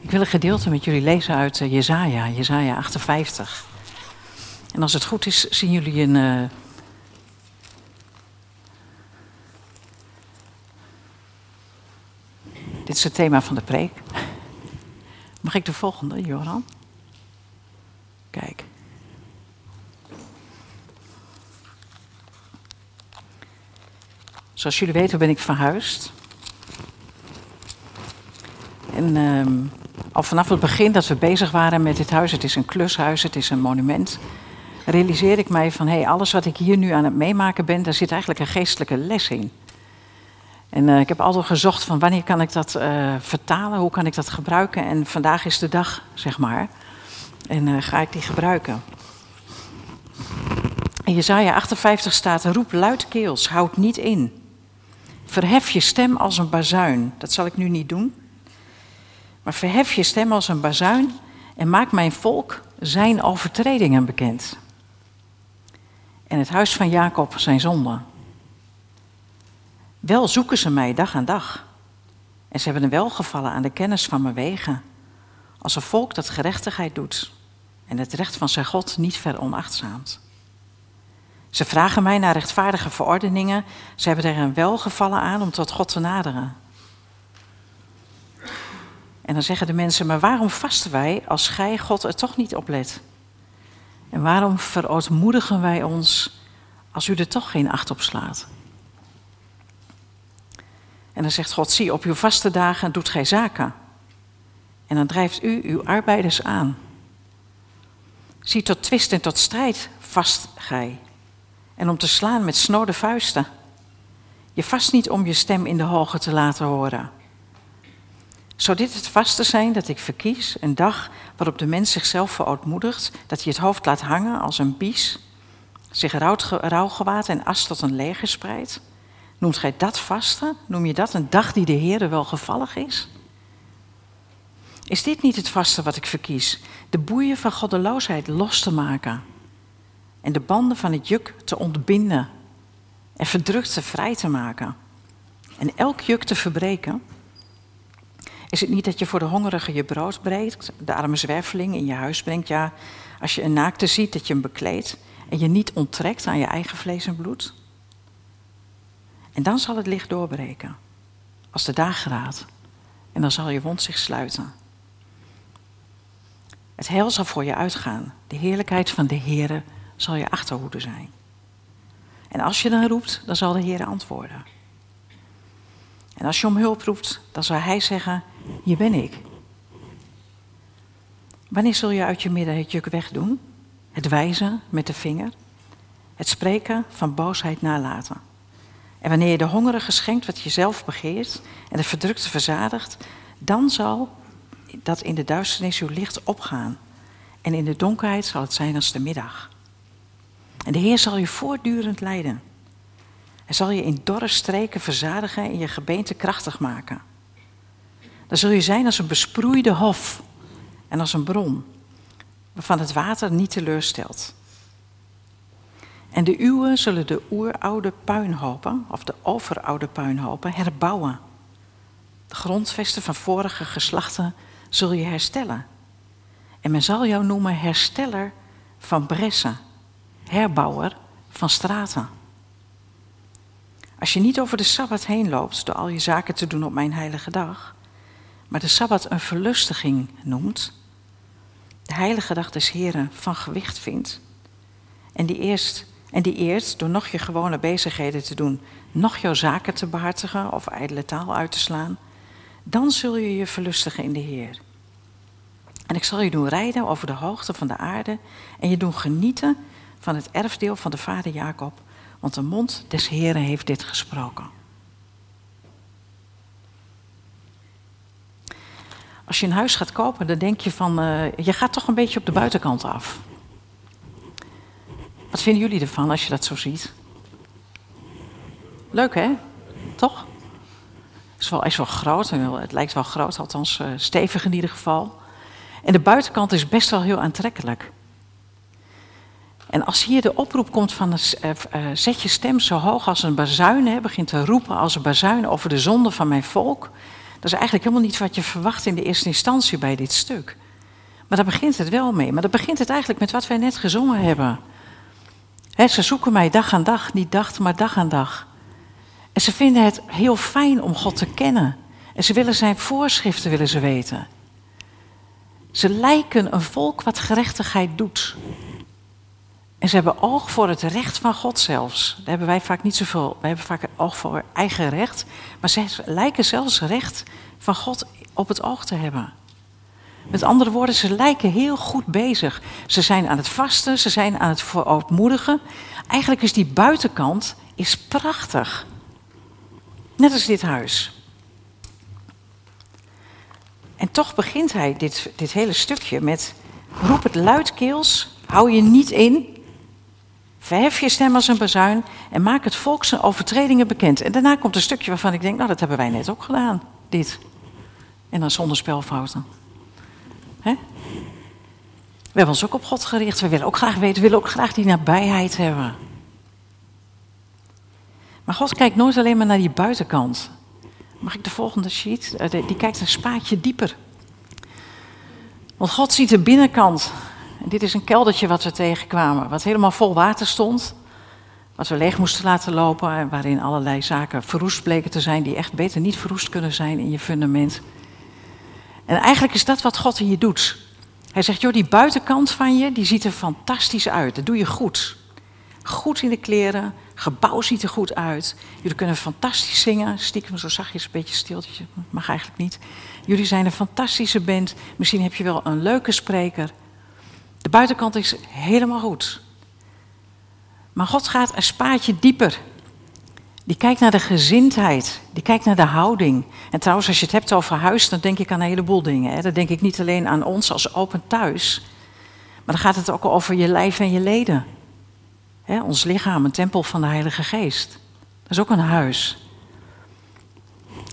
Ik wil een gedeelte met jullie lezen uit Jezaja, Jezaja 58. En als het goed is, zien jullie een... Uh, dit is het thema van de preek. Mag ik de volgende, Joran? Kijk. Zoals jullie weten ben ik verhuisd. En uh, al vanaf het begin dat we bezig waren met dit huis, het is een klushuis, het is een monument, realiseer ik mij van hey, alles wat ik hier nu aan het meemaken ben, daar zit eigenlijk een geestelijke les in. En uh, ik heb altijd gezocht van wanneer kan ik dat uh, vertalen, hoe kan ik dat gebruiken. En vandaag is de dag, zeg maar. En uh, ga ik die gebruiken. In Jezaja 58 staat, roep luidkeels, houd niet in. Verhef je stem als een bazuin. Dat zal ik nu niet doen. Maar verhef je stem als een bazuin en maak mijn volk zijn overtredingen bekend. En het huis van Jacob zijn zonden. Wel zoeken ze mij dag aan dag. En ze hebben een welgevallen aan de kennis van mijn wegen. Als een volk dat gerechtigheid doet en het recht van zijn God niet veronachtzaamt. Ze vragen mij naar rechtvaardige verordeningen. Ze hebben er een welgevallen aan om tot God te naderen. En dan zeggen de mensen, maar waarom vasten wij als gij God er toch niet op let? En waarom verootmoedigen wij ons als u er toch geen acht op slaat? En dan zegt God, zie op uw vaste dagen doet gij zaken. En dan drijft u uw arbeiders aan. Zie tot twist en tot strijd vast gij. En om te slaan met snode vuisten. Je vast niet om je stem in de hoge te laten horen. Zou dit het vaste zijn dat ik verkies, een dag waarop de mens zichzelf verootmoedigt, dat hij het hoofd laat hangen als een bies, zich rouwgewaad en as tot een leger spreidt? Noemt gij dat vaste? Noem je dat een dag die de Heer wel gevallig is? Is dit niet het vaste wat ik verkies? De boeien van goddeloosheid los te maken en de banden van het juk te ontbinden en verdrukte vrij te maken en elk juk te verbreken? Is het niet dat je voor de hongerige je brood breekt, de arme zwerveling in je huis brengt? Ja, als je een naakte ziet, dat je hem bekleedt en je niet onttrekt aan je eigen vlees en bloed? En dan zal het licht doorbreken, als de dag gaat, en dan zal je wond zich sluiten. Het heil zal voor je uitgaan, de heerlijkheid van de Heere zal je achterhoede zijn. En als je dan roept, dan zal de Heer antwoorden. En als je om hulp roept, dan zal Hij zeggen, hier ben ik. Wanneer zul je uit je midden het juk wegdoen? Het wijzen met de vinger? Het spreken van boosheid nalaten? En wanneer je de hongerige schenkt wat je zelf begeert en de verdrukte verzadigt, dan zal dat in de duisternis uw licht opgaan. En in de donkerheid zal het zijn als de middag. En de Heer zal je voortdurend leiden. Hij zal je in dorre streken verzadigen en je gebeente krachtig maken. Dan zul je zijn als een besproeide hof en als een bron, waarvan het water niet teleurstelt. En de uwen zullen de oeroude puinhopen, of de overoude puinhopen, herbouwen. De grondvesten van vorige geslachten zul je herstellen. En men zal jou noemen hersteller van bressen, herbouwer van straten. Als je niet over de Sabbat heen loopt door al je zaken te doen op mijn heilige dag, maar de Sabbat een verlustiging noemt, de heilige dag des Heren van gewicht vindt, en die eerst en die eert door nog je gewone bezigheden te doen, nog jouw zaken te behartigen of ijdele taal uit te slaan, dan zul je je verlustigen in de Heer. En ik zal je doen rijden over de hoogte van de aarde en je doen genieten van het erfdeel van de vader Jacob, want de mond des Heren heeft dit gesproken. Als je een huis gaat kopen, dan denk je van, uh, je gaat toch een beetje op de buitenkant af. Wat vinden jullie ervan als je dat zo ziet? Leuk hè? Toch? Het is wel, is wel groot, het lijkt wel groot, althans uh, stevig in ieder geval. En de buitenkant is best wel heel aantrekkelijk. En als hier de oproep komt van zet je stem zo hoog als een bazuin, hè, begint te roepen als een bazuin over de zonde van mijn volk, Dat is eigenlijk helemaal niet wat je verwacht in de eerste instantie bij dit stuk. Maar daar begint het wel mee. Maar daar begint het eigenlijk met wat wij net gezongen hebben. ze zoeken mij dag aan dag, niet dag, maar dag aan dag. En ze vinden het heel fijn om God te kennen. En ze willen zijn voorschriften willen ze weten. Ze lijken een volk wat gerechtigheid doet. En ze hebben oog voor het recht van God zelfs. Daar hebben wij vaak niet zoveel. Wij hebben vaak oog voor eigen recht. Maar ze lijken zelfs recht van God op het oog te hebben. Met andere woorden, ze lijken heel goed bezig. Ze zijn aan het vasten, ze zijn aan het verootmoedigen. Eigenlijk is die buitenkant is prachtig. Net als dit huis. En toch begint hij dit, dit hele stukje met: roep het luidkeels, hou je niet in, verhef je stem als een bazuin en maak het volk zijn overtredingen bekend. En daarna komt een stukje waarvan ik denk: nou, dat hebben wij net ook gedaan, dit. En dan zonder spelfouten. Hè? We hebben ons ook op God gericht. We willen ook graag weten, we willen ook graag die nabijheid hebben. Maar God kijkt nooit alleen maar naar die buitenkant. Mag ik de volgende sheet? Eh, die kijkt een spaatje dieper. Want God ziet de binnenkant. En dit is een keldertje wat we tegenkwamen, wat helemaal vol water stond. Wat we leeg moesten laten lopen en waarin allerlei zaken verroest bleken te zijn, die echt beter niet verroest kunnen zijn in je fundament. En eigenlijk is dat wat God je doet. Hij zegt, joh, die buitenkant van je, die ziet er fantastisch uit. Dat doe je goed. Goed in de kleren, gebouw ziet er goed uit. Jullie kunnen fantastisch zingen. Stiekem zo zachtjes, een beetje stiltje. Mag eigenlijk niet. Jullie zijn een fantastische band. Misschien heb je wel een leuke spreker. De buitenkant is helemaal goed. Maar God gaat een spaatje dieper. Die kijkt naar de gezindheid, die kijkt naar de houding. En trouwens, als je het hebt over huis, dan denk ik aan een heleboel dingen. Hè. Dan denk ik niet alleen aan ons als open thuis, maar dan gaat het ook over je lijf en je leden. Hè, ons lichaam, een tempel van de Heilige Geest. Dat is ook een huis.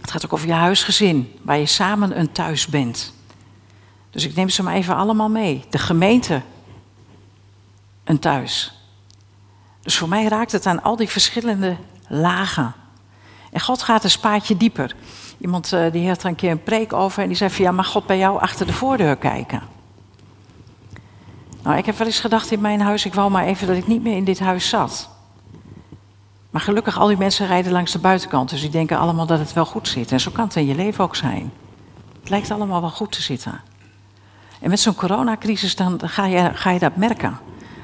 Het gaat ook over je huisgezin, waar je samen een thuis bent. Dus ik neem ze maar even allemaal mee. De gemeente, een thuis. Dus voor mij raakt het aan al die verschillende lagen. En God gaat een spaatje dieper. Iemand uh, die had er een keer een preek over en die zei van ja, mag God bij jou achter de voordeur kijken? Nou, ik heb wel eens gedacht in mijn huis, ik wou maar even dat ik niet meer in dit huis zat. Maar gelukkig, al die mensen rijden langs de buitenkant, dus die denken allemaal dat het wel goed zit. En zo kan het in je leven ook zijn. Het lijkt allemaal wel goed te zitten. En met zo'n coronacrisis dan ga je, ga je dat merken.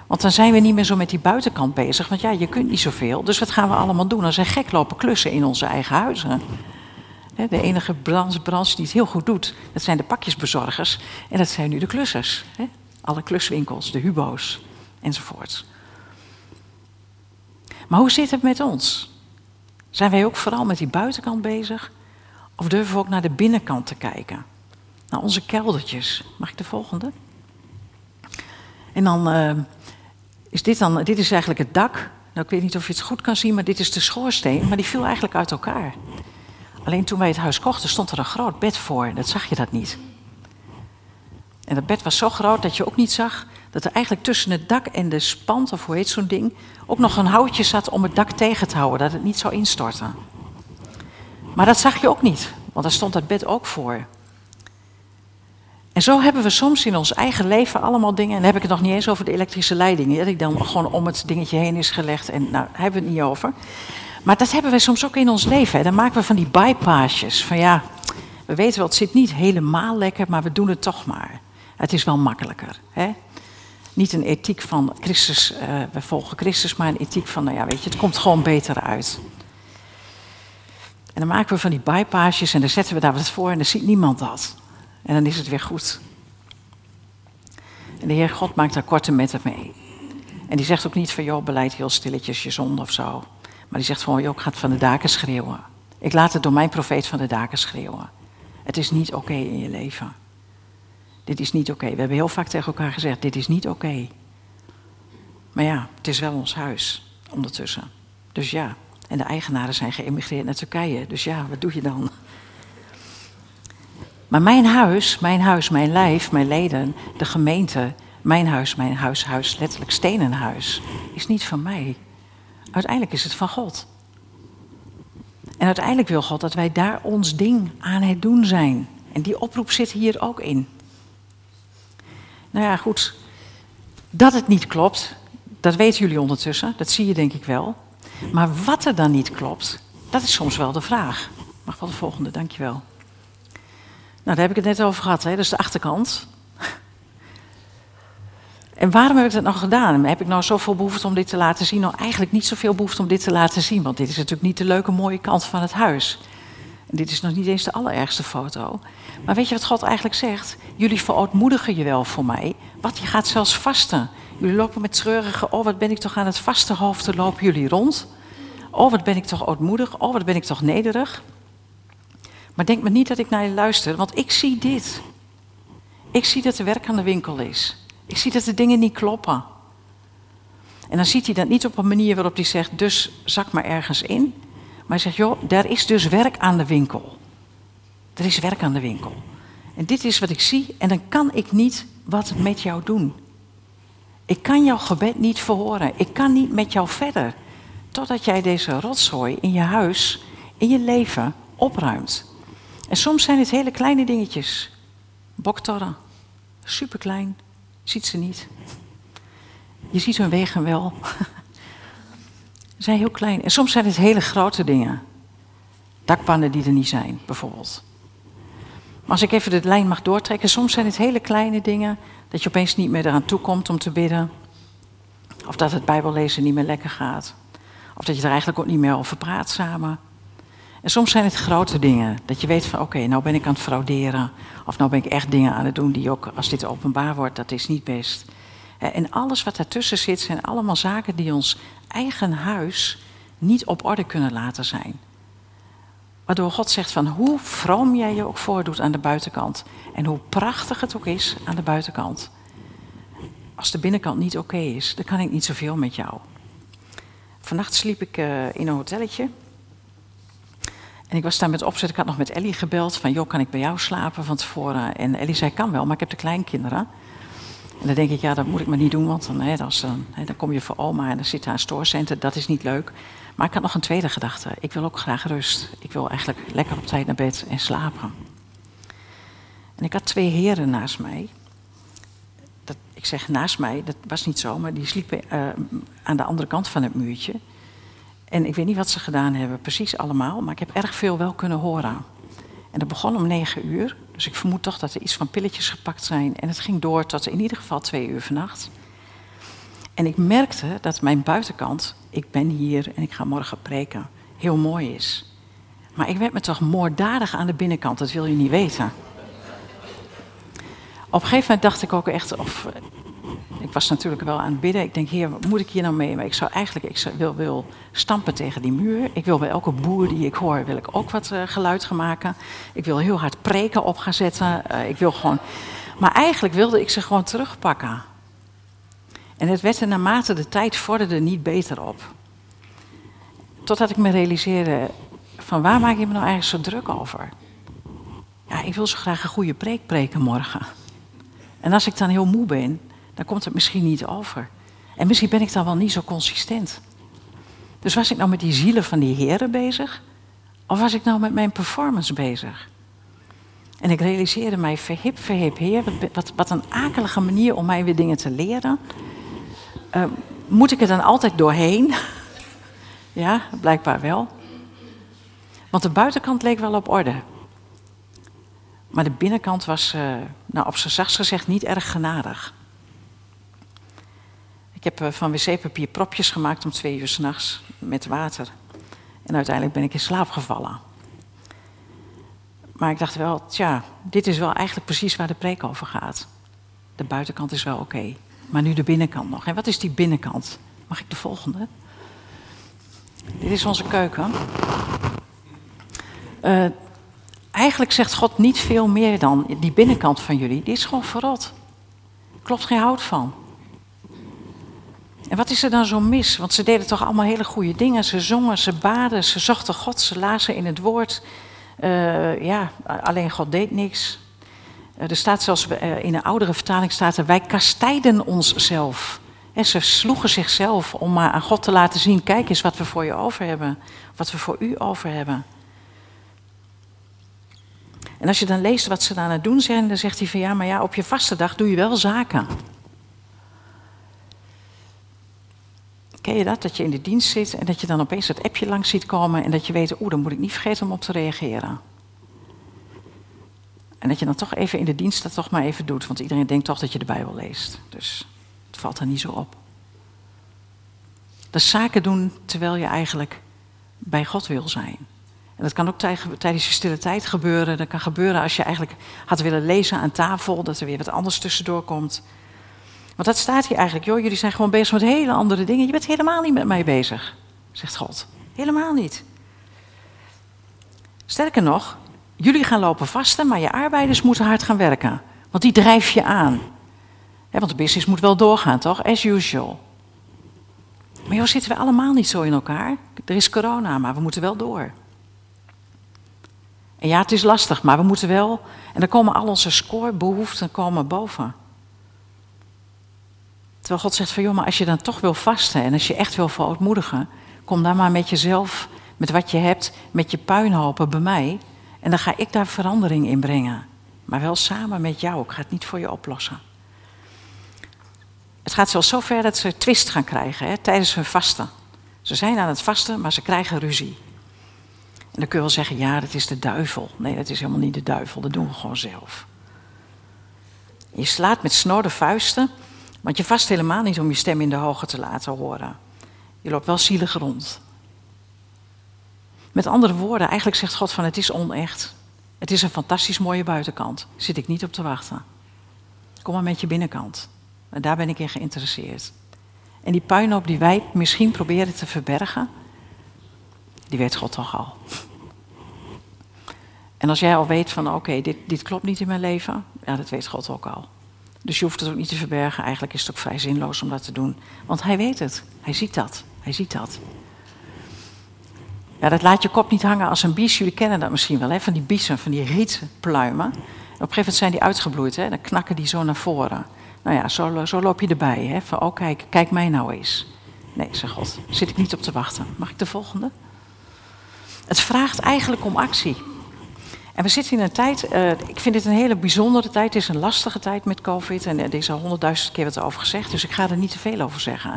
Want dan zijn we niet meer zo met die buitenkant bezig. Want ja, je kunt niet zoveel. Dus wat gaan we allemaal doen? Dan zijn gek lopen klussen in onze eigen huizen. De enige branche die het heel goed doet, dat zijn de pakjesbezorgers. En dat zijn nu de klussers. Alle kluswinkels, de hubo's enzovoort. Maar hoe zit het met ons? Zijn wij ook vooral met die buitenkant bezig? Of durven we ook naar de binnenkant te kijken? Naar onze keldertjes. Mag ik de volgende? En dan uh, is dit dan, dit is eigenlijk het dak. Nou, ik weet niet of je het goed kan zien, maar dit is de schoorsteen. Maar die viel eigenlijk uit elkaar. Alleen toen wij het huis kochten, stond er een groot bed voor. Dat zag je dat niet. En dat bed was zo groot dat je ook niet zag dat er eigenlijk tussen het dak en de spand, of hoe heet zo'n ding, ook nog een houtje zat om het dak tegen te houden, dat het niet zou instorten. Maar dat zag je ook niet, want daar stond dat bed ook voor. En zo hebben we soms in ons eigen leven allemaal dingen. En dan heb ik het nog niet eens over de elektrische leidingen. Die dan gewoon om het dingetje heen is gelegd. En nou, daar hebben we het niet over. Maar dat hebben we soms ook in ons leven. Hè. Dan maken we van die bypassjes. Van ja, we weten wel, het zit niet helemaal lekker, maar we doen het toch maar. Het is wel makkelijker. Hè? Niet een ethiek van Christus, uh, we volgen Christus, maar een ethiek van, nou ja, weet je, het komt gewoon beter uit. En dan maken we van die bypassjes en dan zetten we daar wat voor en dan ziet niemand dat. En dan is het weer goed. En de Heer God maakt daar korte metten mee. En die zegt ook niet van, joh, beleid heel stilletjes je zonde of zo. Maar die zegt van, joh, ik ga van de daken schreeuwen. Ik laat het door mijn profeet van de daken schreeuwen. Het is niet oké in je leven. Dit is niet oké. We hebben heel vaak tegen elkaar gezegd, dit is niet oké. Maar ja, het is wel ons huis ondertussen. Dus ja, en de eigenaren zijn geëmigreerd naar Turkije. Dus ja, wat doe je dan? Maar mijn huis, mijn huis, mijn lijf, mijn leden, de gemeente, mijn huis, mijn huis, huis, letterlijk stenenhuis, is niet van mij. Uiteindelijk is het van God. En uiteindelijk wil God dat wij daar ons ding aan het doen zijn. En die oproep zit hier ook in. Nou ja, goed. Dat het niet klopt, dat weten jullie ondertussen. Dat zie je denk ik wel. Maar wat er dan niet klopt, dat is soms wel de vraag. Mag wel de volgende, dankjewel. Nou, daar heb ik het net over gehad, hè? dat is de achterkant. En waarom heb ik dat nou gedaan? Heb ik nou zoveel behoefte om dit te laten zien? Nou, eigenlijk niet zoveel behoefte om dit te laten zien, want dit is natuurlijk niet de leuke, mooie kant van het huis. En dit is nog niet eens de allerergste foto. Maar weet je wat God eigenlijk zegt? Jullie verootmoedigen je wel voor mij, wat je gaat zelfs vasten. Jullie lopen met treurige, oh wat ben ik toch aan het vaste hoofd, lopen jullie rond. Oh wat ben ik toch ootmoedig, oh wat ben ik toch nederig. Maar denk me niet dat ik naar je luister, want ik zie dit. Ik zie dat er werk aan de winkel is. Ik zie dat de dingen niet kloppen. En dan ziet hij dat niet op een manier waarop hij zegt, dus zak maar ergens in. Maar hij zegt, joh, daar is dus werk aan de winkel. Er is werk aan de winkel. En dit is wat ik zie en dan kan ik niet wat met jou doen. Ik kan jouw gebed niet verhoren. Ik kan niet met jou verder. Totdat jij deze rotzooi in je huis, in je leven opruimt. En soms zijn het hele kleine dingetjes. Boktorren. Superklein. Ziet ze niet. Je ziet hun wegen wel. Ze zijn heel klein. En soms zijn het hele grote dingen. Dakpannen die er niet zijn, bijvoorbeeld. Maar als ik even de lijn mag doortrekken, soms zijn het hele kleine dingen. Dat je opeens niet meer eraan toe komt om te bidden. Of dat het Bijbellezen niet meer lekker gaat. Of dat je er eigenlijk ook niet meer over praat samen. En soms zijn het grote dingen. Dat je weet van oké, nou ben ik aan het frauderen. Of nou ben ik echt dingen aan het doen die ook, als dit openbaar wordt, dat is niet best. En alles wat daartussen zit, zijn allemaal zaken die ons eigen huis niet op orde kunnen laten zijn. Waardoor God zegt van hoe vroom jij je ook voordoet aan de buitenkant. En hoe prachtig het ook is aan de buitenkant. Als de binnenkant niet oké is, dan kan ik niet zoveel met jou. Vannacht sliep ik uh, in een hotelletje. En ik was daar met opzet, ik had nog met Ellie gebeld van, joh, kan ik bij jou slapen van tevoren? En Ellie zei, kan wel, maar ik heb de kleinkinderen. En dan denk ik, ja, dat moet ik maar niet doen, want dan, dan, hè, dan kom je voor oma en dan zit daar een stoorcenter, dat is niet leuk. Maar ik had nog een tweede gedachte. Ik wil ook graag rust. Ik wil eigenlijk lekker op tijd naar bed en slapen. En ik had twee heren naast mij. Dat, ik zeg naast mij, dat was niet zo, maar die sliepen uh, aan de andere kant van het muurtje. En ik weet niet wat ze gedaan hebben, precies allemaal, maar ik heb erg veel wel kunnen horen. En dat begon om negen uur, dus ik vermoed toch dat er iets van pilletjes gepakt zijn. En het ging door tot in ieder geval twee uur vannacht. En ik merkte dat mijn buitenkant, ik ben hier en ik ga morgen preken, heel mooi is. Maar ik werd me toch moorddadig aan de binnenkant, dat wil je niet weten. Op een gegeven moment dacht ik ook echt, of ik was natuurlijk wel aan het bidden. Ik denk, wat moet ik hier nou mee? Maar ik zou eigenlijk, ik wil, wil stampen tegen die muur. Ik wil bij elke boer die ik hoor, wil ik ook wat uh, geluid gaan maken. Ik wil heel hard preken op gaan zetten. Uh, ik wil gewoon... Maar eigenlijk wilde ik ze gewoon terugpakken. En het werd er naarmate de tijd vorderde niet beter op. Totdat ik me realiseerde, van waar maak je me nou eigenlijk zo druk over? Ja, ik wil zo graag een goede preek preken morgen. En als ik dan heel moe ben, dan komt het misschien niet over. En misschien ben ik dan wel niet zo consistent. Dus was ik nou met die zielen van die heren bezig? Of was ik nou met mijn performance bezig? En ik realiseerde mij, verhip, verhip, heer, wat, wat, een akelige manier om mij weer dingen te leren. Uh, moet ik er dan altijd doorheen? ja, blijkbaar wel. Want de buitenkant leek wel op orde. Maar de binnenkant was, uh, nou, op zijn zachtst gezegd, niet erg genadig. Ik heb eh, van wc-papier propjes gemaakt om twee uur s'nachts met water. En uiteindelijk ben ik in slaap gevallen. Maar ik dacht wel, tja, dit is wel eigenlijk precies waar de preek over gaat. De buitenkant is wel oké, maar nu de binnenkant nog. En wat is die binnenkant? Mag ik de volgende? Dit is onze keuken. Uh, eigenlijk zegt God niet veel meer dan die binnenkant van jullie. Die is gewoon verrot. Klopt geen hout van. En wat is er dan zo mis? Want ze deden toch allemaal hele goede dingen. Ze zongen, ze baden, ze zochten God, ze lazen in het woord. Uh, ja, alleen God deed niks. Uh, er staat zelfs uh, in een oudere vertaling staat er, wij kastijden onszelf. En ze sloegen zichzelf om maar aan God te laten zien: kijk eens wat we voor je over hebben, wat we voor u over hebben. En als je dan leest wat ze aan het doen zijn, dan zegt hij van ja, maar ja, op je vaste dag doe je wel zaken. Ken je dat? Dat je in de dienst zit en dat je dan opeens het appje langs ziet komen en dat je weet, oeh, dan moet ik niet vergeten om op te reageren. En dat je dan toch even in de dienst dat toch maar even doet, want iedereen denkt toch dat je de Bijbel leest. Dus het valt er niet zo op. Dat zaken doen terwijl je eigenlijk bij God wil zijn. En dat kan ook tijdens je stille tijd gebeuren. Dat kan gebeuren als je eigenlijk had willen lezen aan tafel, dat er weer wat anders tussendoor komt. Want dat staat hier eigenlijk, joh, jullie zijn gewoon bezig met hele andere dingen. Je bent helemaal niet met mij bezig, zegt God. Helemaal niet. Sterker nog, jullie gaan lopen vasten, maar je arbeiders moeten hard gaan werken. Want die drijf je aan. want de business moet wel doorgaan, toch? As usual. Maar joh, zitten we allemaal niet zo in elkaar? Er is corona, maar we moeten wel door. En ja, het is lastig, maar we moeten wel. En dan komen al onze scorebehoeften komen boven. Terwijl God zegt van joh, maar als je dan toch wil vasten en als je echt wil verootmoedigen, kom dan maar met jezelf, met wat je hebt, met je puinhopen bij mij. En dan ga ik daar verandering in brengen. Maar wel samen met jou. Ik ga het niet voor je oplossen. Het gaat zelfs zo ver dat ze twist gaan krijgen hè, tijdens hun vasten. Ze zijn aan het vasten, maar ze krijgen ruzie. En dan kun je wel zeggen, ja, dat is de duivel. Nee, dat is helemaal niet de duivel, dat doen we gewoon zelf. Je slaat met snorde vuisten, want je vast helemaal niet om je stem in de hoge te laten horen. Je loopt wel zielig rond. Met andere woorden, eigenlijk zegt God van het is onecht. Het is een fantastisch mooie buitenkant. Zit ik niet op te wachten. Kom maar met je binnenkant. En daar ben ik in geïnteresseerd. En die puinhoop die wij misschien proberen te verbergen, die weet God toch al. En als jij al weet van oké, dit, dit klopt niet in mijn leven, ja, dat weet God ook al. Dus je hoeft het ook niet te verbergen. Eigenlijk is het ook vrij zinloos om dat te doen. Want hij weet het. Hij ziet dat. Hij ziet dat. Ja, dat laat je kop niet hangen als een bies. Jullie kennen dat misschien wel, hè? van die biezen, van die rietpluimen. Op een gegeven moment zijn die uitgebloeid, hè? dan knakken die zo naar voren. Nou ja, zo, zo loop je erbij. Hè? Van, oh kijk, kijk mij nou eens. Nee, zeg God, zit ik niet op te wachten. Mag ik de volgende? Het vraagt eigenlijk om actie. En we zitten in een tijd, uh, ik vind dit een hele bijzondere tijd. Het is een lastige tijd met COVID en er is al honderdduizend keer wat over gezegd, dus ik ga er niet te veel over zeggen.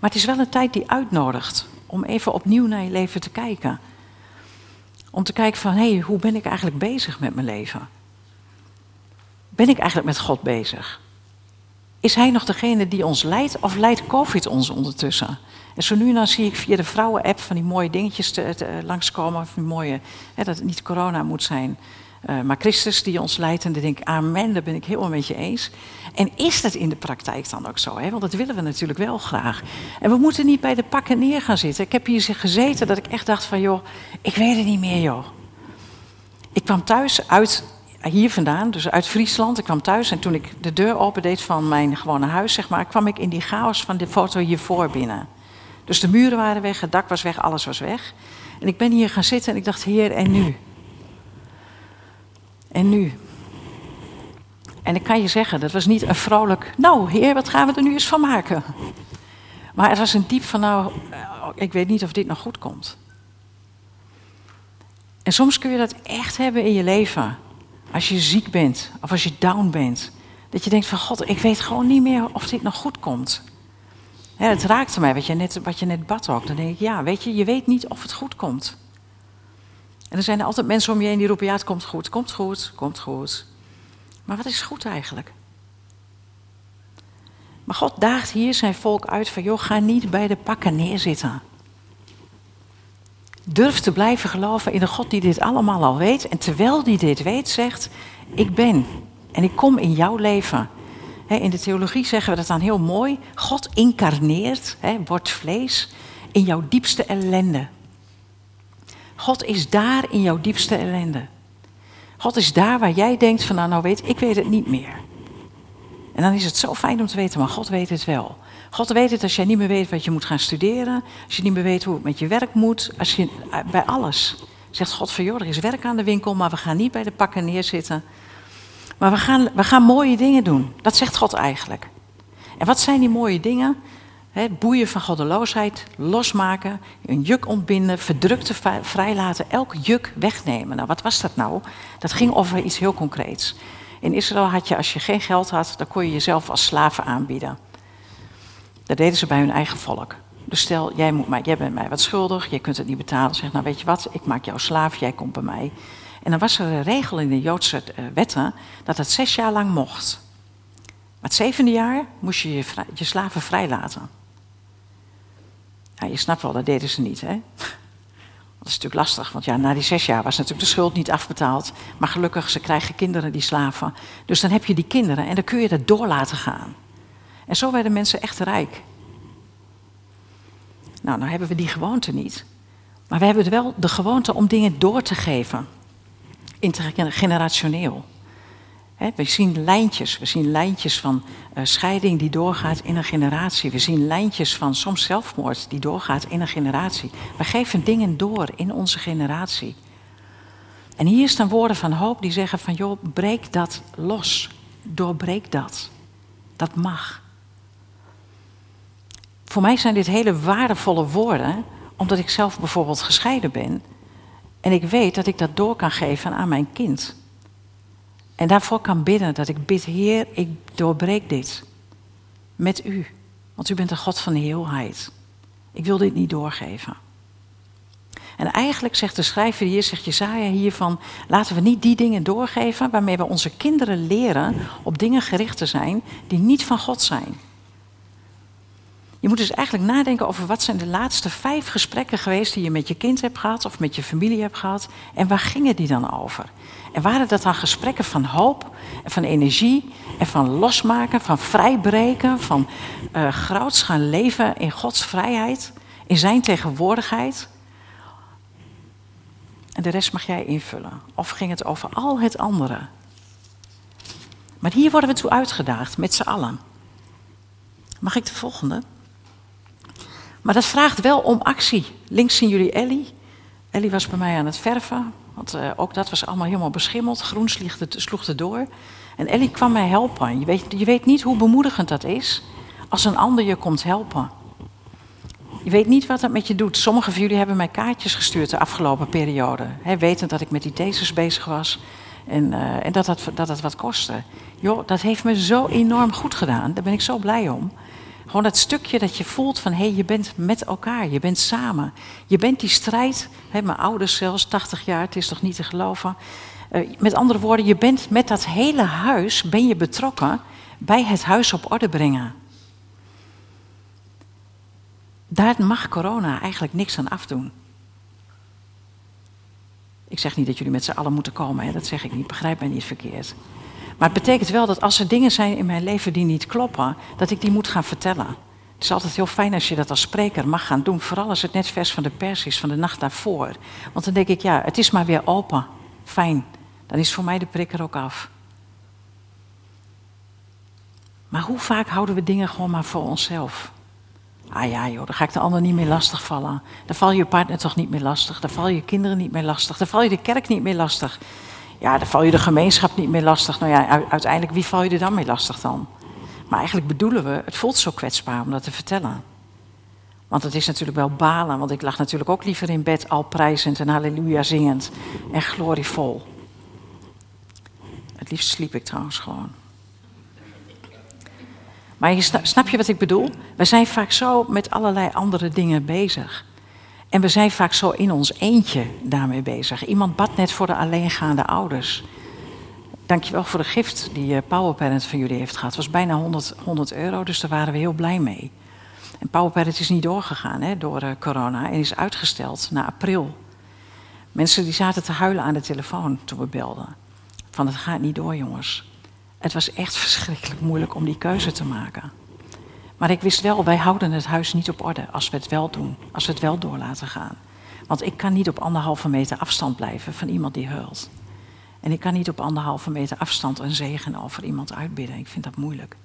Maar het is wel een tijd die uitnodigt om even opnieuw naar je leven te kijken. Om te kijken van, hé, hey, hoe ben ik eigenlijk bezig met mijn leven? Ben ik eigenlijk met God bezig? Is Hij nog degene die ons leidt of leidt COVID ons ondertussen? En zo nu en dan zie ik via de vrouwen-app van die mooie dingetjes te, te, langskomen. Van die mooie, hè, dat het niet corona moet zijn, uh, maar Christus die ons leidt. En dan denk ik, amen, daar ben ik helemaal met je eens. En is dat in de praktijk dan ook zo? Hè? Want dat willen we natuurlijk wel graag. En we moeten niet bij de pakken neer gaan zitten. Ik heb hier gezeten dat ik echt dacht van, joh, ik weet het niet meer, joh. Ik kwam thuis uit hier vandaan, dus uit Friesland. Ik kwam thuis en toen ik de deur opendeed van mijn gewone huis, zeg maar, kwam ik in die chaos van de foto hiervoor binnen. Dus de muren waren weg, het dak was weg, alles was weg. En ik ben hier gaan zitten en ik dacht, Heer, en nu? En nu? En ik kan je zeggen, dat was niet een vrolijk, nou Heer, wat gaan we er nu eens van maken? Maar het was een diep van, nou, ik weet niet of dit nog goed komt. En soms kun je dat echt hebben in je leven. Als je ziek bent of als je down bent. Dat je denkt van God, ik weet gewoon niet meer of dit nog goed komt. het raakte mij wat je, net, wat je net bad ook. Dan denk ik, ja, weet je, je weet niet of het goed komt. En er zijn altijd mensen om je heen die roepen, ja, het komt goed, komt goed, komt goed. Maar wat is goed eigenlijk? Maar God daagt hier zijn volk uit van, joh, ga niet bij de pakken neerzitten. Durf te blijven geloven in de God die dit allemaal al weet. En terwijl die dit weet, zegt: Ik ben en ik kom in jouw leven. in de theologie zeggen we dat dan heel mooi. God incarneert, wordt vlees in jouw diepste ellende. God is daar in jouw diepste ellende. God is daar waar jij denkt van nou, nou weet ik weet het niet meer. En dan is het zo fijn om te weten, maar God weet het wel. God weet het als jij niet meer weet wat je moet gaan studeren. Als je niet meer weet hoe het met je werk moet. Als je, eh, bij alles. Zegt God van joh, er is werk aan de winkel, maar we gaan niet bij de pakken neerzitten. Maar we gaan, we gaan mooie dingen doen. Dat zegt God eigenlijk. En wat zijn die mooie dingen? Boeien van goddeloosheid, losmaken, een juk ontbinden, verdrukte vrijlaten, elk juk wegnemen. Nou, wat was dat nou? Dat ging over iets heel concreets. In Israël had je, als je geen geld had, dan kon je jezelf als slaven aanbieden. Dat deden ze bij hun eigen volk. Dus stel, jij, moet mij, jij bent mij wat schuldig, je kunt het niet betalen. Zeg, nou weet je wat, ik maak jou slaaf, jij komt bij mij. En dan was er een regel in de Joodse eh, wetten dat het zes jaar lang mocht. Maar het zevende jaar moest je je, slaven vrijlaten. Ja, je snapt wel, dat deden ze niet, hè? Dat is natuurlijk lastig, want ja, na die zes jaar was natuurlijk de schuld niet afbetaald. Maar gelukkig, ze krijgen kinderen, die slaven. Dus dan heb je die kinderen en dan kun je dat door laten gaan. En zo werden mensen echt rijk. Nou, nou hebben we die gewoonte niet. Maar we hebben wel de gewoonte om dingen door te geven. Intergenerationeel. we zien lijntjes, we zien lijntjes van uh, scheiding die doorgaat in een generatie. We zien lijntjes van soms zelfmoord die doorgaat in een generatie. We geven dingen door in onze generatie. En hier staan woorden van hoop die zeggen van joh, breek dat los. Doorbreek dat. Dat mag. Voor mij zijn dit hele waardevolle woorden, omdat ik zelf bijvoorbeeld gescheiden ben. En ik weet dat ik dat door kan geven aan mijn kind. En daarvoor kan bidden dat ik bid, Heer, ik doorbreek dit. Met u. Want u bent de God van de heelheid. Ik wil dit niet doorgeven. En eigenlijk zegt de schrijver hier, zegt Jezaja hier van, laten we niet die dingen doorgeven waarmee we onze kinderen leren op dingen gericht te zijn die niet van God zijn. Je moet dus eigenlijk nadenken over wat zijn de laatste vijf gesprekken geweest die je met je kind hebt gehad of met je familie hebt gehad. En waar gingen die dan over? En waren dat dan gesprekken van hoop en van energie en van losmaken, van vrijbreken, van uh, gaan leven in Gods vrijheid, in zijn tegenwoordigheid? En de rest mag jij invullen. Of ging het over al het andere? Maar hier worden we toe uitgedaagd, met z'n allen. Mag ik de volgende? Maar dat vraagt wel om actie. Links zien jullie Ellie. Ellie was bij mij aan het verven. Want uh, ook dat was allemaal helemaal beschimmeld. Groen sloeg het, het door. En Ellie kwam mij helpen. Je weet, je weet niet hoe bemoedigend dat is als een ander je komt helpen. Je weet niet wat dat met je doet. Sommigen van jullie hebben mij kaartjes gestuurd de afgelopen periode. Hè, wetend dat ik met die thesis bezig was. En, uh, en dat, dat, dat dat wat kostte. Joh, dat heeft me zo enorm goed gedaan. Daar ben ik zo blij om. Gewoon dat stukje dat je voelt van hé, hey, je bent met elkaar, je bent samen. Je bent die strijd, hè, mijn ouders zelfs, 80 jaar, het is toch niet te geloven. Uh, met andere woorden, je bent met dat hele huis, ben je betrokken bij het huis op orde brengen. Daar mag corona eigenlijk niks aan afdoen. Ik zeg niet dat jullie met z'n allen moeten komen, hè, dat zeg ik niet, begrijp mij niet verkeerd. Maar het betekent wel dat als er dingen zijn in mijn leven die niet kloppen, dat ik die moet gaan vertellen. Het is altijd heel fijn als je dat als spreker mag gaan doen. Vooral als het net vers van de pers is, van de nacht daarvoor. Want dan denk ik, ja, het is maar weer open. Fijn. Dan is voor mij de prik er ook af. Maar hoe vaak houden we dingen gewoon maar voor onszelf? Ah ja joh, dan ga ik de ander niet meer lastigvallen. Dan val je partner toch niet meer lastig. Dan val je kinderen niet meer lastig. Dan val je de kerk niet meer lastig. Ja, dan val je de gemeenschap niet meer lastig. Nou ja, uiteindelijk, wie val je er dan mee lastig dan? Maar eigenlijk bedoelen we, het voelt zo kwetsbaar om dat te vertellen. Want het is natuurlijk wel balen, want ik lag natuurlijk ook liever in bed al prijzend en halleluja zingend en glorievol. Het liefst sliep ik trouwens gewoon. Maar snap je wat ik bedoel? We zijn vaak zo met allerlei andere dingen bezig. En we zijn vaak zo in ons eentje daarmee bezig. Iemand bad net voor de alleengaande ouders. Dankjewel voor de gift die eh, Powerparent van jullie heeft gehad. Het was bijna 100, 100 euro, dus daar waren we heel blij mee. En Powerparent is niet doorgegaan hè, door uh, corona en is uitgesteld naar april. Mensen die zaten te huilen aan de telefoon toen we belden. Van het gaat niet door jongens. Het was echt verschrikkelijk moeilijk om die keuze te maken. Maar ik wist wel, wij houden het huis niet op orde als we het wel doen, als we het wel door laten gaan. Want ik kan niet op anderhalve meter afstand blijven van iemand die huilt. En ik kan niet op anderhalve meter afstand een zegen over iemand uitbidden. Ik vind dat moeilijk.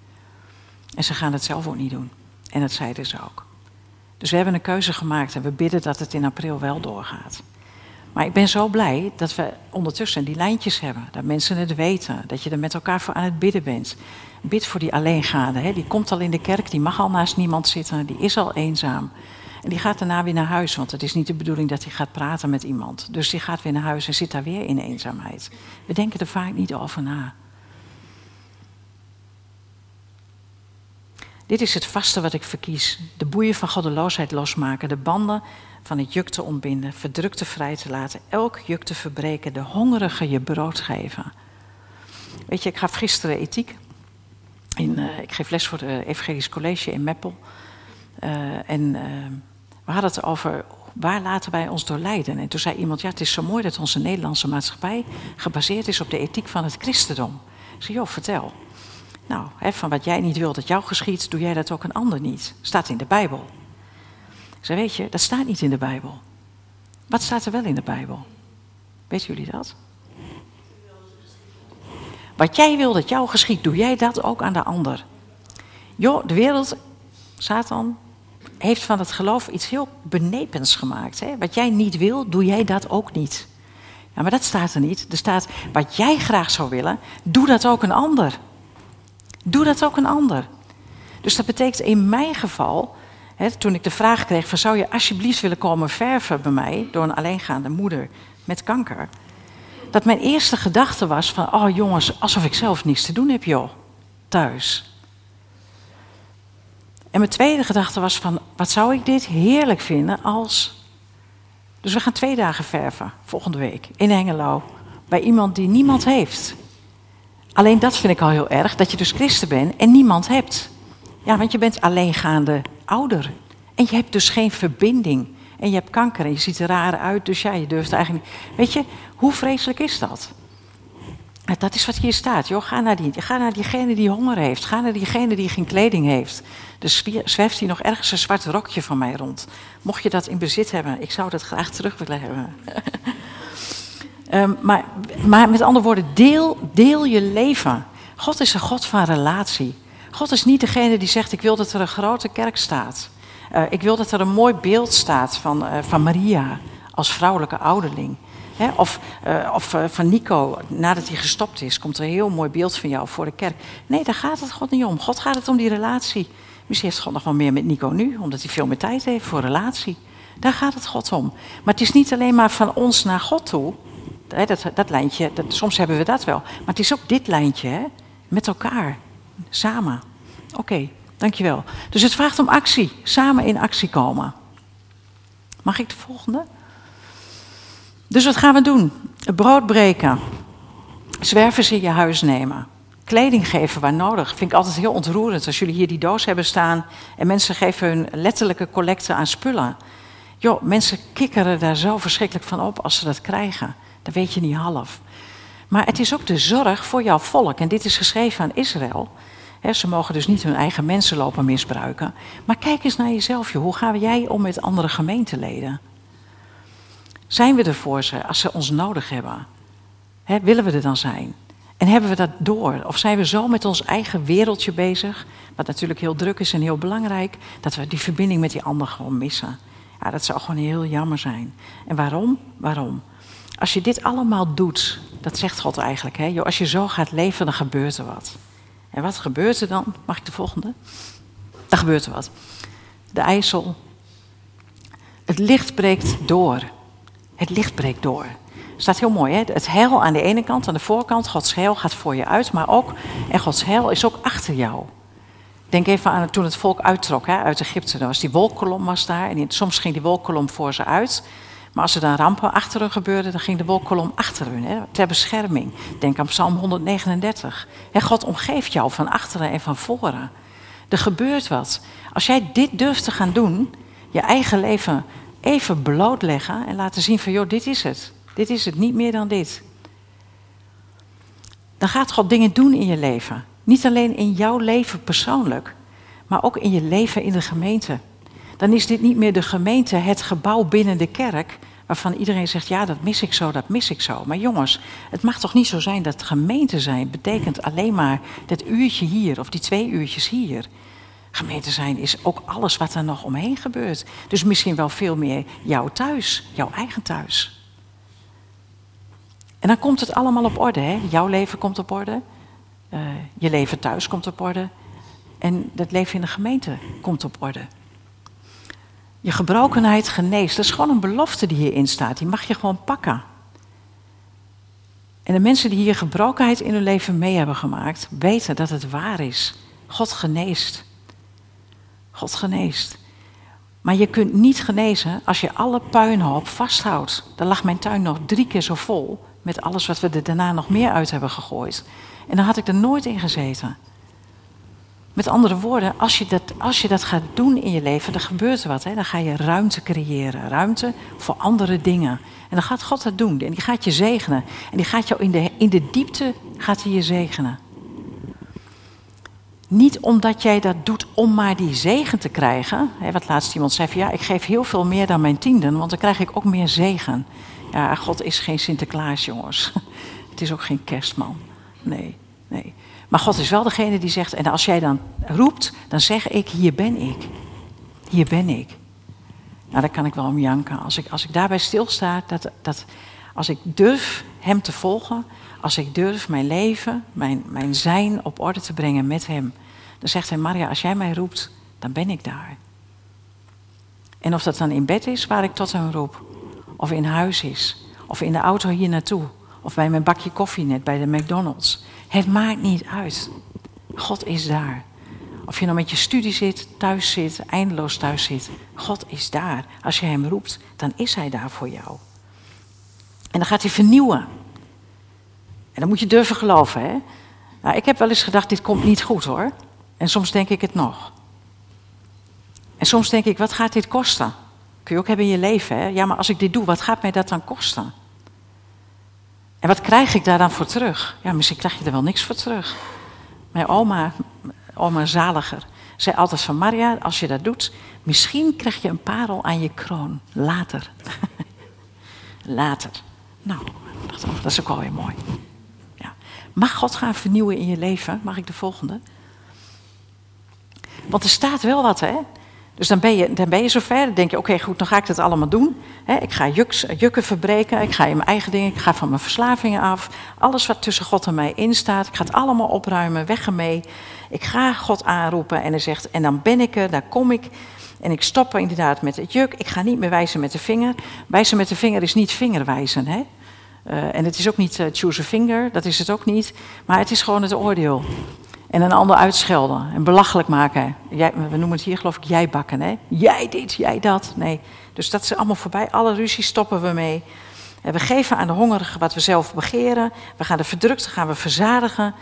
En ze gaan het zelf ook niet doen. En dat zeiden ze ook. Dus we hebben een keuze gemaakt en we bidden dat het in april wel doorgaat. Maar ik ben zo blij dat we ondertussen die lijntjes hebben. Dat mensen het weten. Dat je er met elkaar voor aan het bidden bent. Bid voor die alleengaande. Hè. Die komt al in de kerk, die mag al naast niemand zitten. Die is al eenzaam. En die gaat daarna weer naar huis, want het is niet de bedoeling dat hij gaat praten met iemand. Dus die gaat weer naar huis en zit daar weer in eenzaamheid. We denken er vaak niet over na. Dit is het vaste wat ik verkies. De boeien van goddeloosheid losmaken, de banden van het juk te ontbinden, verdrukte vrij te laten, elk juk te verbreken, de hongerige je brood geven. Weet je, ik gaf gisteren ethiek. In, uh, ik geef les voor het Evangelisch College in Meppel. Uh, en we hadden het over waar laten wij ons door leiden. En toen zei iemand, ja, het is zo mooi dat onze Nederlandse maatschappij gebaseerd is op de ethiek van het christendom. Ik zei, joh, vertel. Nou, hè, van wat jij niet wil dat jou geschiet, doe jij dat ook een ander niet. Staat in de Bijbel. Ik zei, weet je, dat staat niet in de Bijbel. Wat staat er wel in de Bijbel? Weten jullie dat? Wat jij wil dat jou geschiet, doe jij dat ook aan de ander. Joh, de wereld, Satan, heeft van het geloof iets heel benepens gemaakt. Hè? Wat jij niet wil, doe jij dat ook niet. Ja, maar dat staat er niet. Er staat, wat jij graag zou willen, doe dat ook een ander. Doe dat ook een ander. Dus dat betekent in mijn geval, toen ik de vraag kreeg van zou je alsjeblieft willen komen verven bij mij door een alleengaande moeder met kanker, dat mijn eerste gedachte was van oh jongens, alsof ik zelf niets te doen heb joh, thuis. En mijn tweede gedachte was van wat zou ik dit heerlijk vinden als. Dus we gaan twee dagen verven volgende week in Hengelo bij iemand die niemand heeft. Alleen dat vind ik al heel erg, dat je dus christen bent en niemand hebt. Ja, want je bent alleengaande ouder. En je hebt dus geen verbinding. En je hebt kanker en je ziet er raar uit, dus ja, je durft eigenlijk niet. Weet je, hoe vreselijk is dat? Dat is wat hier staat. Joh, ga, naar die, ga naar diegene die honger heeft. Ga naar diegene die geen kleding heeft. Dus zwerft hier nog ergens een zwart rokje van mij rond. Mocht je dat in bezit hebben, ik zou dat graag terug willen hebben. um, maar, maar met andere woorden, deel, deel je leven. God is een God van relatie. God is niet degene die zegt: Ik wil dat er een grote kerk staat. Uh, ik wil dat er een mooi beeld staat van, uh, van Maria als vrouwelijke ouderling. He, of uh, of van Nico, nadat hij gestopt is, komt er een heel mooi beeld van jou voor de kerk. Nee, daar gaat het God niet om. God gaat het om die relatie. Misschien heeft God nog wel meer met Nico nu, omdat hij veel meer tijd heeft voor relatie. Daar gaat het God om. Maar het is niet alleen maar van ons naar God toe. He, dat, dat lijntje, dat, soms hebben we dat wel. Maar het is ook dit lijntje, hè? met elkaar, samen. Oké, dankjewel. Dus het vraagt om actie, samen in actie komen. Mag ik de volgende? Dus wat gaan we doen? Brood breken. Zwervers in je huis nemen. Kleding geven waar nodig. Vind ik altijd heel ontroerend als jullie hier die doos hebben staan en mensen geven hun letterlijke collecte aan spullen. Joh, mensen kikkeren daar zo verschrikkelijk van op als ze dat krijgen. Dat weet je niet half. Maar het is ook de zorg voor jouw volk. En dit is geschreven aan Israël. Ze mogen dus niet hun eigen mensen lopen misbruiken. Maar kijk eens naar jezelf. Joh. Hoe gaan jij om met andere gemeenteleden? Zijn we er voor ze als ze ons nodig hebben? He, willen we er dan zijn? En hebben we dat door? Of zijn we zo met ons eigen wereldje bezig, wat natuurlijk heel druk is en heel belangrijk, dat we die verbinding met die ander gewoon missen? Ja, dat zou gewoon heel jammer zijn. En waarom? Waarom? Als je dit allemaal doet, dat zegt God eigenlijk, hè? Yo, als je zo gaat leven, dan gebeurt er wat. En wat gebeurt er dan? Mag ik de volgende? Dan gebeurt er wat. De IJssel. Het licht breekt door. Het licht breekt door. Staat heel mooi, hè? Het heil aan de ene kant, aan de voorkant. Gods heil gaat voor je uit, maar ook, en Gods heil is ook achter jou. Denk even aan toen het volk uittrok hè, uit Egypte. Dan was die wolkolom was daar. En soms ging die wolkolom voor ze uit. Maar als er dan rampen achter hun gebeurden, dan ging de wolkolom achter hun. Hè, ter bescherming. Denk aan Psalm 139. En God omgeeft jou van achteren en van voren. Er gebeurt wat. Als jij dit durft te gaan doen, je eigen leven even blootleggen en laten zien van, joh, dit is het. Dit is het, niet meer dan dit. Dan gaat God dingen doen in je leven. Niet alleen in jouw leven persoonlijk, maar ook in je leven in de gemeente. Dan is dit niet meer de gemeente, het gebouw binnen de kerk, waarvan iedereen zegt, ja, dat mis ik zo, dat mis ik zo. Maar jongens, het mag toch niet zo zijn dat gemeente zijn betekent alleen maar dat uurtje hier of die twee uurtjes hier. Gemeente zijn is ook alles wat er nog omheen gebeurt. Dus misschien wel veel meer jouw thuis, jouw eigen thuis. En dan komt het allemaal op orde. Hè? Jouw leven komt op orde. Uh, je leven thuis komt op orde. En het leven in de gemeente komt op orde. Je gebrokenheid geneest. Dat is gewoon een belofte die hierin staat. Die mag je gewoon pakken. En de mensen die hier gebrokenheid in hun leven mee hebben gemaakt, weten dat het waar is. God geneest. God geneest. Maar je kunt niet genezen als je alle puinhoop vasthoudt. Dan lag mijn tuin nog drie keer zo vol met alles wat we er daarna nog meer uit hebben gegooid. En dan had ik er nooit in gezeten. Met andere woorden, als je dat, als je dat gaat doen in je leven, dan gebeurt er wat. Hè? Dan ga je ruimte creëren. Ruimte voor andere dingen. En dan gaat God dat doen. En die gaat je zegenen. En die gaat jou in de, in de diepte gaat hij je zegenen. Niet omdat jij dat doet om maar die zegen te krijgen. Hè, wat laatst iemand zei ja, ik geef heel veel meer dan mijn tienden, want dan krijg ik ook meer zegen. Ja, God is geen Sinterklaas, jongens. Het is ook geen kerstman. Nee, nee. Maar God is wel degene die zegt, en als jij dan roept, dan zeg ik, hier ben ik. Hier ben ik. Nou, daar kan ik wel om janken. Als ik, als ik daarbij stilsta, dat, dat als ik durf Hem te volgen, als ik durf mijn leven, mijn, mijn zijn op orde te brengen met Hem, dan zegt Hij, Maria, als jij mij roept, dan ben ik daar. En of dat dan in bed is waar ik tot Hem roep, of in huis is, of in de auto hier naartoe, of bij mijn bakje koffie net bij de McDonald's. Het maakt niet uit. God is daar. Of je nou met je studie zit, thuis zit, eindeloos thuis zit. God is daar. Als je Hem roept, dan is Hij daar voor jou. En dan gaat Hij vernieuwen. En dan moet je durven geloven, hè. Nou, ik heb wel eens gedacht, dit komt niet goed hoor. En soms denk ik het nog. En soms denk ik, wat gaat dit kosten? Kun je ook hebben in je leven, hè? Ja, maar als ik dit doe, wat gaat mij dat dan kosten? En wat krijg ik daar dan voor terug? Ja, misschien krijg je er wel niks voor terug. Mijn oma, oma Zaliger, zei altijd van Maria, als je dat doet, misschien krijg je een parel aan je kroon. Later. Later. Nou, dat is ook alweer mooi. Ja. Mag God gaan vernieuwen in je leven? Mag ik de volgende? Want er staat wel wat, hè? Dus dan ben je, dan ben je zover. Dan denk je, oké, goed, dan ga ik dat allemaal doen. ik ga jukken verbreken. Ik ga in mijn eigen dingen. Ik ga van mijn verslavingen af. Alles wat tussen God en mij in staat. Ik ga het allemaal opruimen. Weg ermee. Ik ga God aanroepen. En hij zegt, en dan ben ik er. Daar kom ik. En ik stop inderdaad met het juk. Ik ga niet meer wijzen met de vinger. Wijzen met de vinger is niet vingerwijzen, hè. Uh, en het is ook niet uh, choose a finger. Dat is het ook niet. Maar het is gewoon het oordeel. En een ander uitschelden en belachelijk maken. Jij, we noemen het hier geloof ik jij bakken. Hè? Jij dit, jij dat. Nee. Dus dat is allemaal voorbij. Alle ruzie stoppen we mee. En we geven aan de hongerigen wat we zelf begeren. We gaan de verdrukte gaan we verzadigen.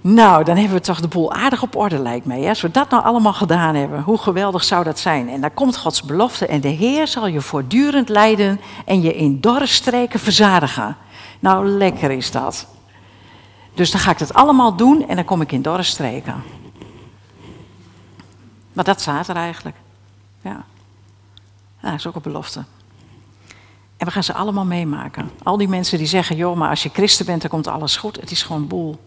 Nou, dan hebben we toch de boel aardig op orde, lijkt mij. Als we dat nou allemaal gedaan hebben, hoe geweldig zou dat zijn? En dan komt Gods belofte en de Heer zal je voortdurend leiden en je in dorre streken verzadigen. Nou, lekker is dat. Dus dan ga ik dat allemaal doen en dan kom ik in dorre streken. Maar dat staat er eigenlijk. Ja. dat is ook een belofte. En we gaan ze allemaal meemaken. Al die mensen die zeggen, joh, maar als je christen bent, dan komt alles goed. Het is gewoon boel.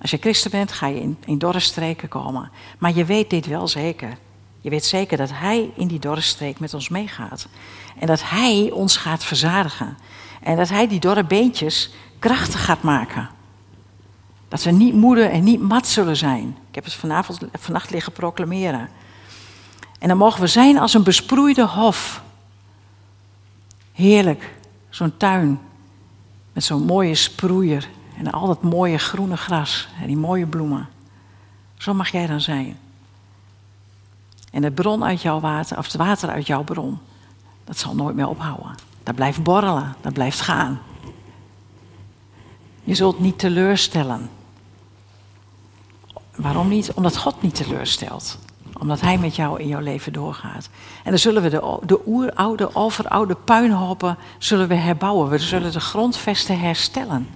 Als je christen bent, ga je in, in dorre streken komen. Maar je weet dit wel zeker. Je weet zeker dat Hij in die dorre streek met ons meegaat. En dat Hij ons gaat verzadigen. En dat Hij die dorre beentjes krachtig gaat maken. Dat we niet moede en niet mat zullen zijn. Ik heb het vanavond, vannacht liggen proclameren. En dan mogen we zijn als een besproeide hof. Heerlijk, zo'n tuin met zo'n mooie sproeier en al dat mooie groene gras en die mooie bloemen. Zo mag jij dan zijn. En het bron uit jouw water, of het water uit jouw bron, dat zal nooit meer ophouden. Dat blijft borrelen, dat blijft gaan. Je zult niet teleurstellen. Waarom niet? Omdat God niet teleurstelt. Omdat Hij met jou in jouw leven doorgaat. En dan zullen we de, de oeroude, overoude puinhopen zullen we herbouwen. We zullen de grondvesten herstellen.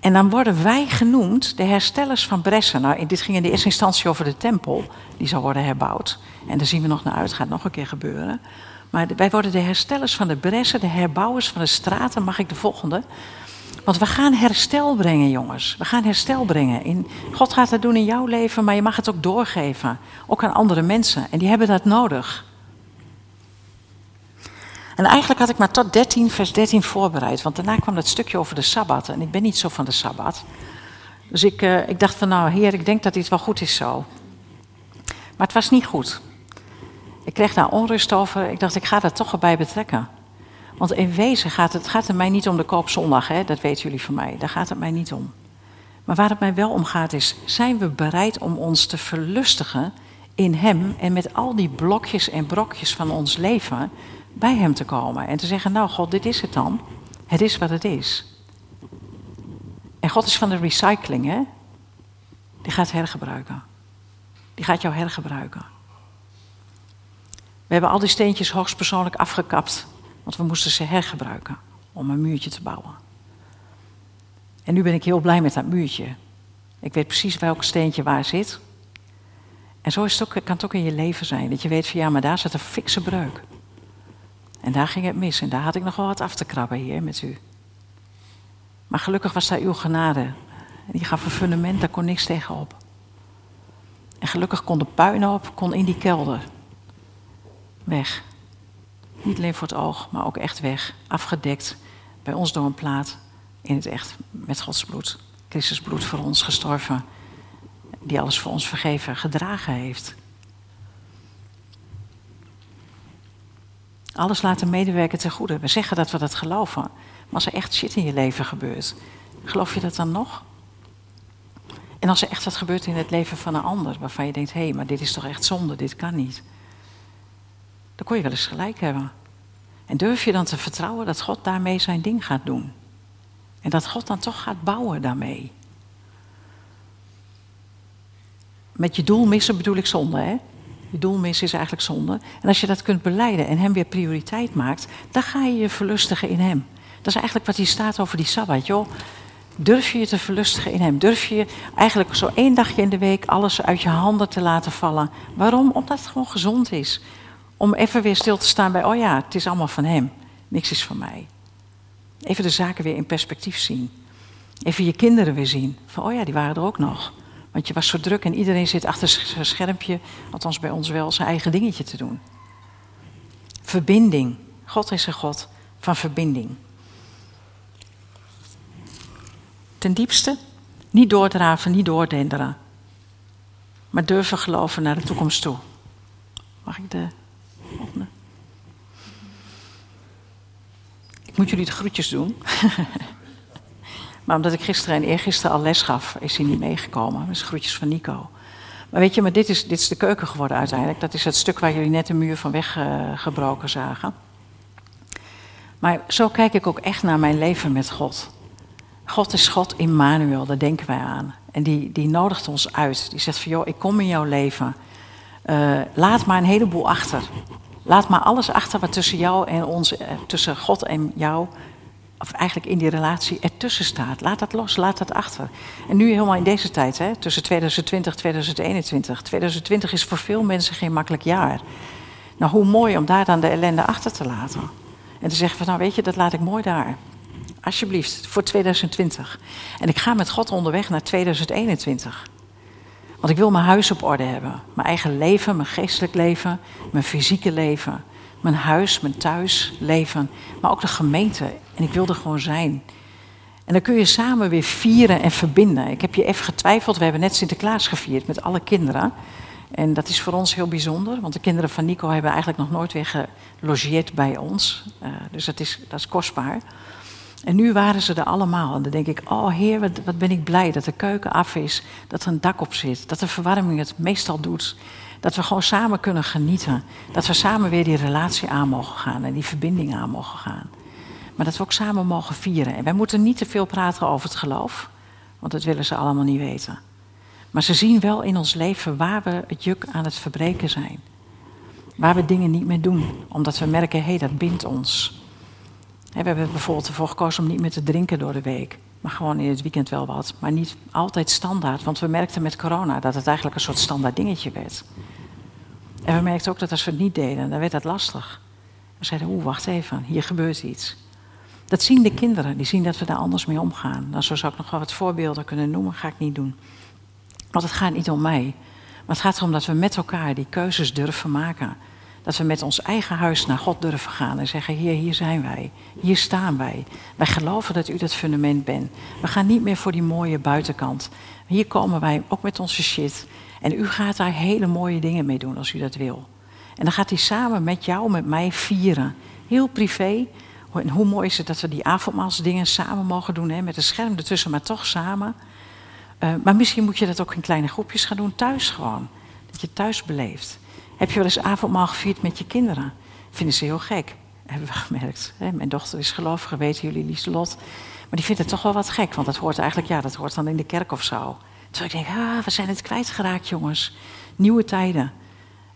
En dan worden wij genoemd de herstellers van Bressen. Nou, dit ging in de eerste instantie over de tempel. Die zal worden herbouwd. En daar zien we nog naar uit. Gaat nog een keer gebeuren. Maar wij worden de herstellers van de Bressen, de herbouwers van de straten. Mag ik de volgende? Want we gaan herstel brengen, jongens. We gaan herstel brengen. In, God gaat dat doen in jouw leven, maar je mag het ook doorgeven. Ook aan andere mensen. En die hebben dat nodig. En eigenlijk had ik maar tot 13, vers 13 voorbereid. Want daarna kwam dat stukje over de Sabbat. En ik ben niet zo van de Sabbat. Dus ik, uh, ik dacht van nou heer, ik denk dat dit wel goed is zo. Maar het was niet goed. Ik kreeg daar onrust over. Ik dacht, ik ga dat toch erbij betrekken. Want in wezen gaat het, gaat mij niet om de koopzondag, hè? dat weten jullie van mij. Daar gaat het mij niet om. Maar waar het mij wel om gaat is, zijn we bereid om ons te verlustigen in Hem en met al die blokjes en brokjes van ons leven bij Hem te komen en te zeggen, nou God, dit is het dan. Het is wat het is. En God is van de recycling, hè? Die gaat hergebruiken. Die gaat jou hergebruiken. We hebben al die steentjes hoogstpersoonlijk afgekapt, want we moesten ze hergebruiken om een muurtje te bouwen. En nu ben ik heel blij met dat muurtje. Ik weet precies welk steentje waar zit. En zo is het ook, kan het ook in je leven zijn. Dat je weet van ja, maar daar zit een fikse breuk. En daar ging het mis. En daar had ik nog wel wat af te krabben hier met u. Maar gelukkig was daar uw genade. En die gaf een fundament, daar kon niks tegenop. En gelukkig kon de puin op, kon in die kelder. Weg. Niet alleen voor het oog, maar ook echt weg. Afgedekt. Bij ons door een plaat. In het echt. Met Gods bloed. Christus bloed voor ons gestorven. Die alles voor ons vergeven, gedragen heeft. Alles laten medewerken ten goede. We zeggen dat we dat geloven. Maar als er echt shit in je leven gebeurt, geloof je dat dan nog? En als er echt wat gebeurt in het leven van een ander, waarvan je denkt, hé, hey, maar dit is toch echt zonde, dit kan niet. Dan kon je wel eens gelijk hebben. En durf je dan te vertrouwen dat God daarmee zijn ding gaat doen? En dat God dan toch gaat bouwen daarmee? Met je doel missen bedoel ik zonde, hè? Je doel missen is eigenlijk zonde. En als je dat kunt beleiden en hem weer prioriteit maakt, dan ga je je verlustigen in hem. Dat is eigenlijk wat hier staat over die Sabbat, joh. Durf je je te verlustigen in hem? Durf je eigenlijk zo één dagje in de week alles uit je handen te laten vallen? Waarom? Omdat het gewoon gezond is. Om even weer stil te staan bij, oh ja, het is allemaal van hem. Niks is van mij. Even de zaken weer in perspectief zien. Even je kinderen weer zien. Van, oh ja, die waren er ook nog. Want je was zo druk en iedereen zit achter zijn schermpje, althans bij ons wel, zijn eigen dingetje te doen. Verbinding. God is een God van verbinding. Ten diepste, niet doordraven, niet doordenderen. Maar durven geloven naar de toekomst toe. Mag ik de volgende? Ik moet jullie de groetjes doen. maar omdat ik gisteren en eergisteren al les gaf, is hij niet meegekomen. Dus groetjes van Nico. Maar weet je, maar dit is, dit is de keuken geworden uiteindelijk. Dat is het stuk waar jullie net de muur van weggebroken uh, zagen. Maar zo kijk ik ook echt naar mijn leven met God. God is God Immanuel, daar denken wij aan. En die, die nodigt ons uit. Die zegt van, joh, ik kom in jouw leven. Uh, laat maar een heleboel achter. Laat maar alles achter wat tussen jou en ons, eh, tussen God en jou, of eigenlijk in die relatie ertussen staat. Laat dat los, laat dat achter. En nu helemaal in deze tijd, hè, tussen 2020 en 2021. 2020 is voor veel mensen geen makkelijk jaar. Nou, hoe mooi om daar dan de ellende achter te laten. En te zeggen van, nou weet je, dat laat ik mooi daar. Alsjeblieft, voor 2020. En ik ga met God onderweg naar 2021. Want ik wil mijn huis op orde hebben. Mijn eigen leven, mijn geestelijk leven, mijn fysieke leven. Mijn huis, mijn thuisleven. Maar ook de gemeente. En ik wil er gewoon zijn. En dan kun je samen weer vieren en verbinden. Ik heb je even getwijfeld. We hebben net Sinterklaas gevierd met alle kinderen. En dat is voor ons heel bijzonder. Want de kinderen van Nico hebben eigenlijk nog nooit weer gelogeerd bij ons. Uh, dus dat is, dat is kostbaar. En nu waren ze er allemaal. En dan denk ik, oh heer, wat, wat, ben ik blij dat de keuken af is. Dat er een dak op zit. Dat de verwarming het meestal doet. Dat we gewoon samen kunnen genieten. Dat we samen weer die relatie aan mogen gaan. En die verbinding aan mogen gaan. Maar dat we ook samen mogen vieren. En wij moeten niet te veel praten over het geloof. Want dat willen ze allemaal niet weten. Maar ze zien wel in ons leven waar we het juk aan het verbreken zijn. Waar we dingen niet meer doen. Omdat we merken, hé, hey, dat bindt ons. We hebben bijvoorbeeld ervoor gekozen om niet meer te drinken door de week. Maar gewoon in het weekend wel wat. Maar niet altijd standaard. Want we merkten met corona dat het eigenlijk een soort standaard dingetje werd. En we merkten ook dat als we het niet deden, dan werd dat lastig. We zeiden, oeh, wacht even, hier gebeurt iets. Dat zien de kinderen, die zien dat we daar anders mee omgaan. Nou, zo zou ik nog wel wat voorbeelden kunnen noemen, ga ik niet doen. Want het gaat niet om mij. Maar het gaat erom dat we met elkaar die keuzes durven maken. Dat we met ons eigen huis naar God durven gaan en zeggen: Heer, hier zijn wij. Hier staan wij. Wij geloven dat u dat fundament bent. We gaan niet meer voor die mooie buitenkant. Hier komen wij ook met onze shit. En u gaat daar hele mooie dingen mee doen als u dat wil. En dan gaat hij samen met jou, met mij vieren. Heel privé. En hoe mooi is het dat we die avondmaalsdingen samen mogen doen, hè? met een scherm ertussen, maar toch samen. Uh, maar misschien moet je dat ook in kleine groepjes gaan doen, thuis gewoon. Dat je thuis beleeft. Heb je wel eens avondmaal gevierd met je kinderen? Vinden ze heel gek, hebben we gemerkt. Mijn dochter is gelovig, weten jullie, Lieselot. Maar die vindt het toch wel wat gek, want dat hoort eigenlijk, ja, dat hoort dan in de kerk of zo. Terwijl ik denk, ah, we zijn het kwijtgeraakt, jongens. Nieuwe tijden,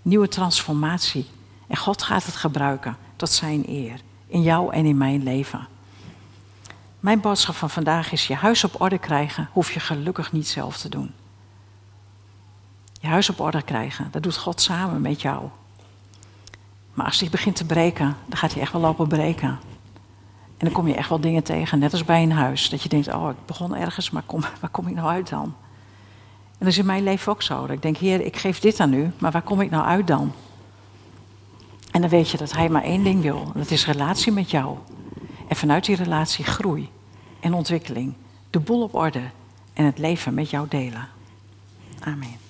nieuwe transformatie. En God gaat het gebruiken tot zijn eer. In jou en in mijn leven. Mijn boodschap van vandaag is: je huis op orde krijgen, hoef je gelukkig niet zelf te doen. Je huis op orde krijgen, dat doet God samen met jou. Maar als hij begint te breken, dan gaat hij echt wel lopen breken. En dan kom je echt wel dingen tegen, net als bij een huis. Dat je denkt, oh, ik begon ergens, maar kom, waar kom ik nou uit dan? En dat is in mijn leven ook zo. Dat ik denk, heer, ik geef dit aan u, maar waar kom ik nou uit dan? En dan weet je dat hij maar één ding wil. En dat is relatie met jou. En vanuit die relatie groei en ontwikkeling. De boel op orde en het leven met jou delen. Amen.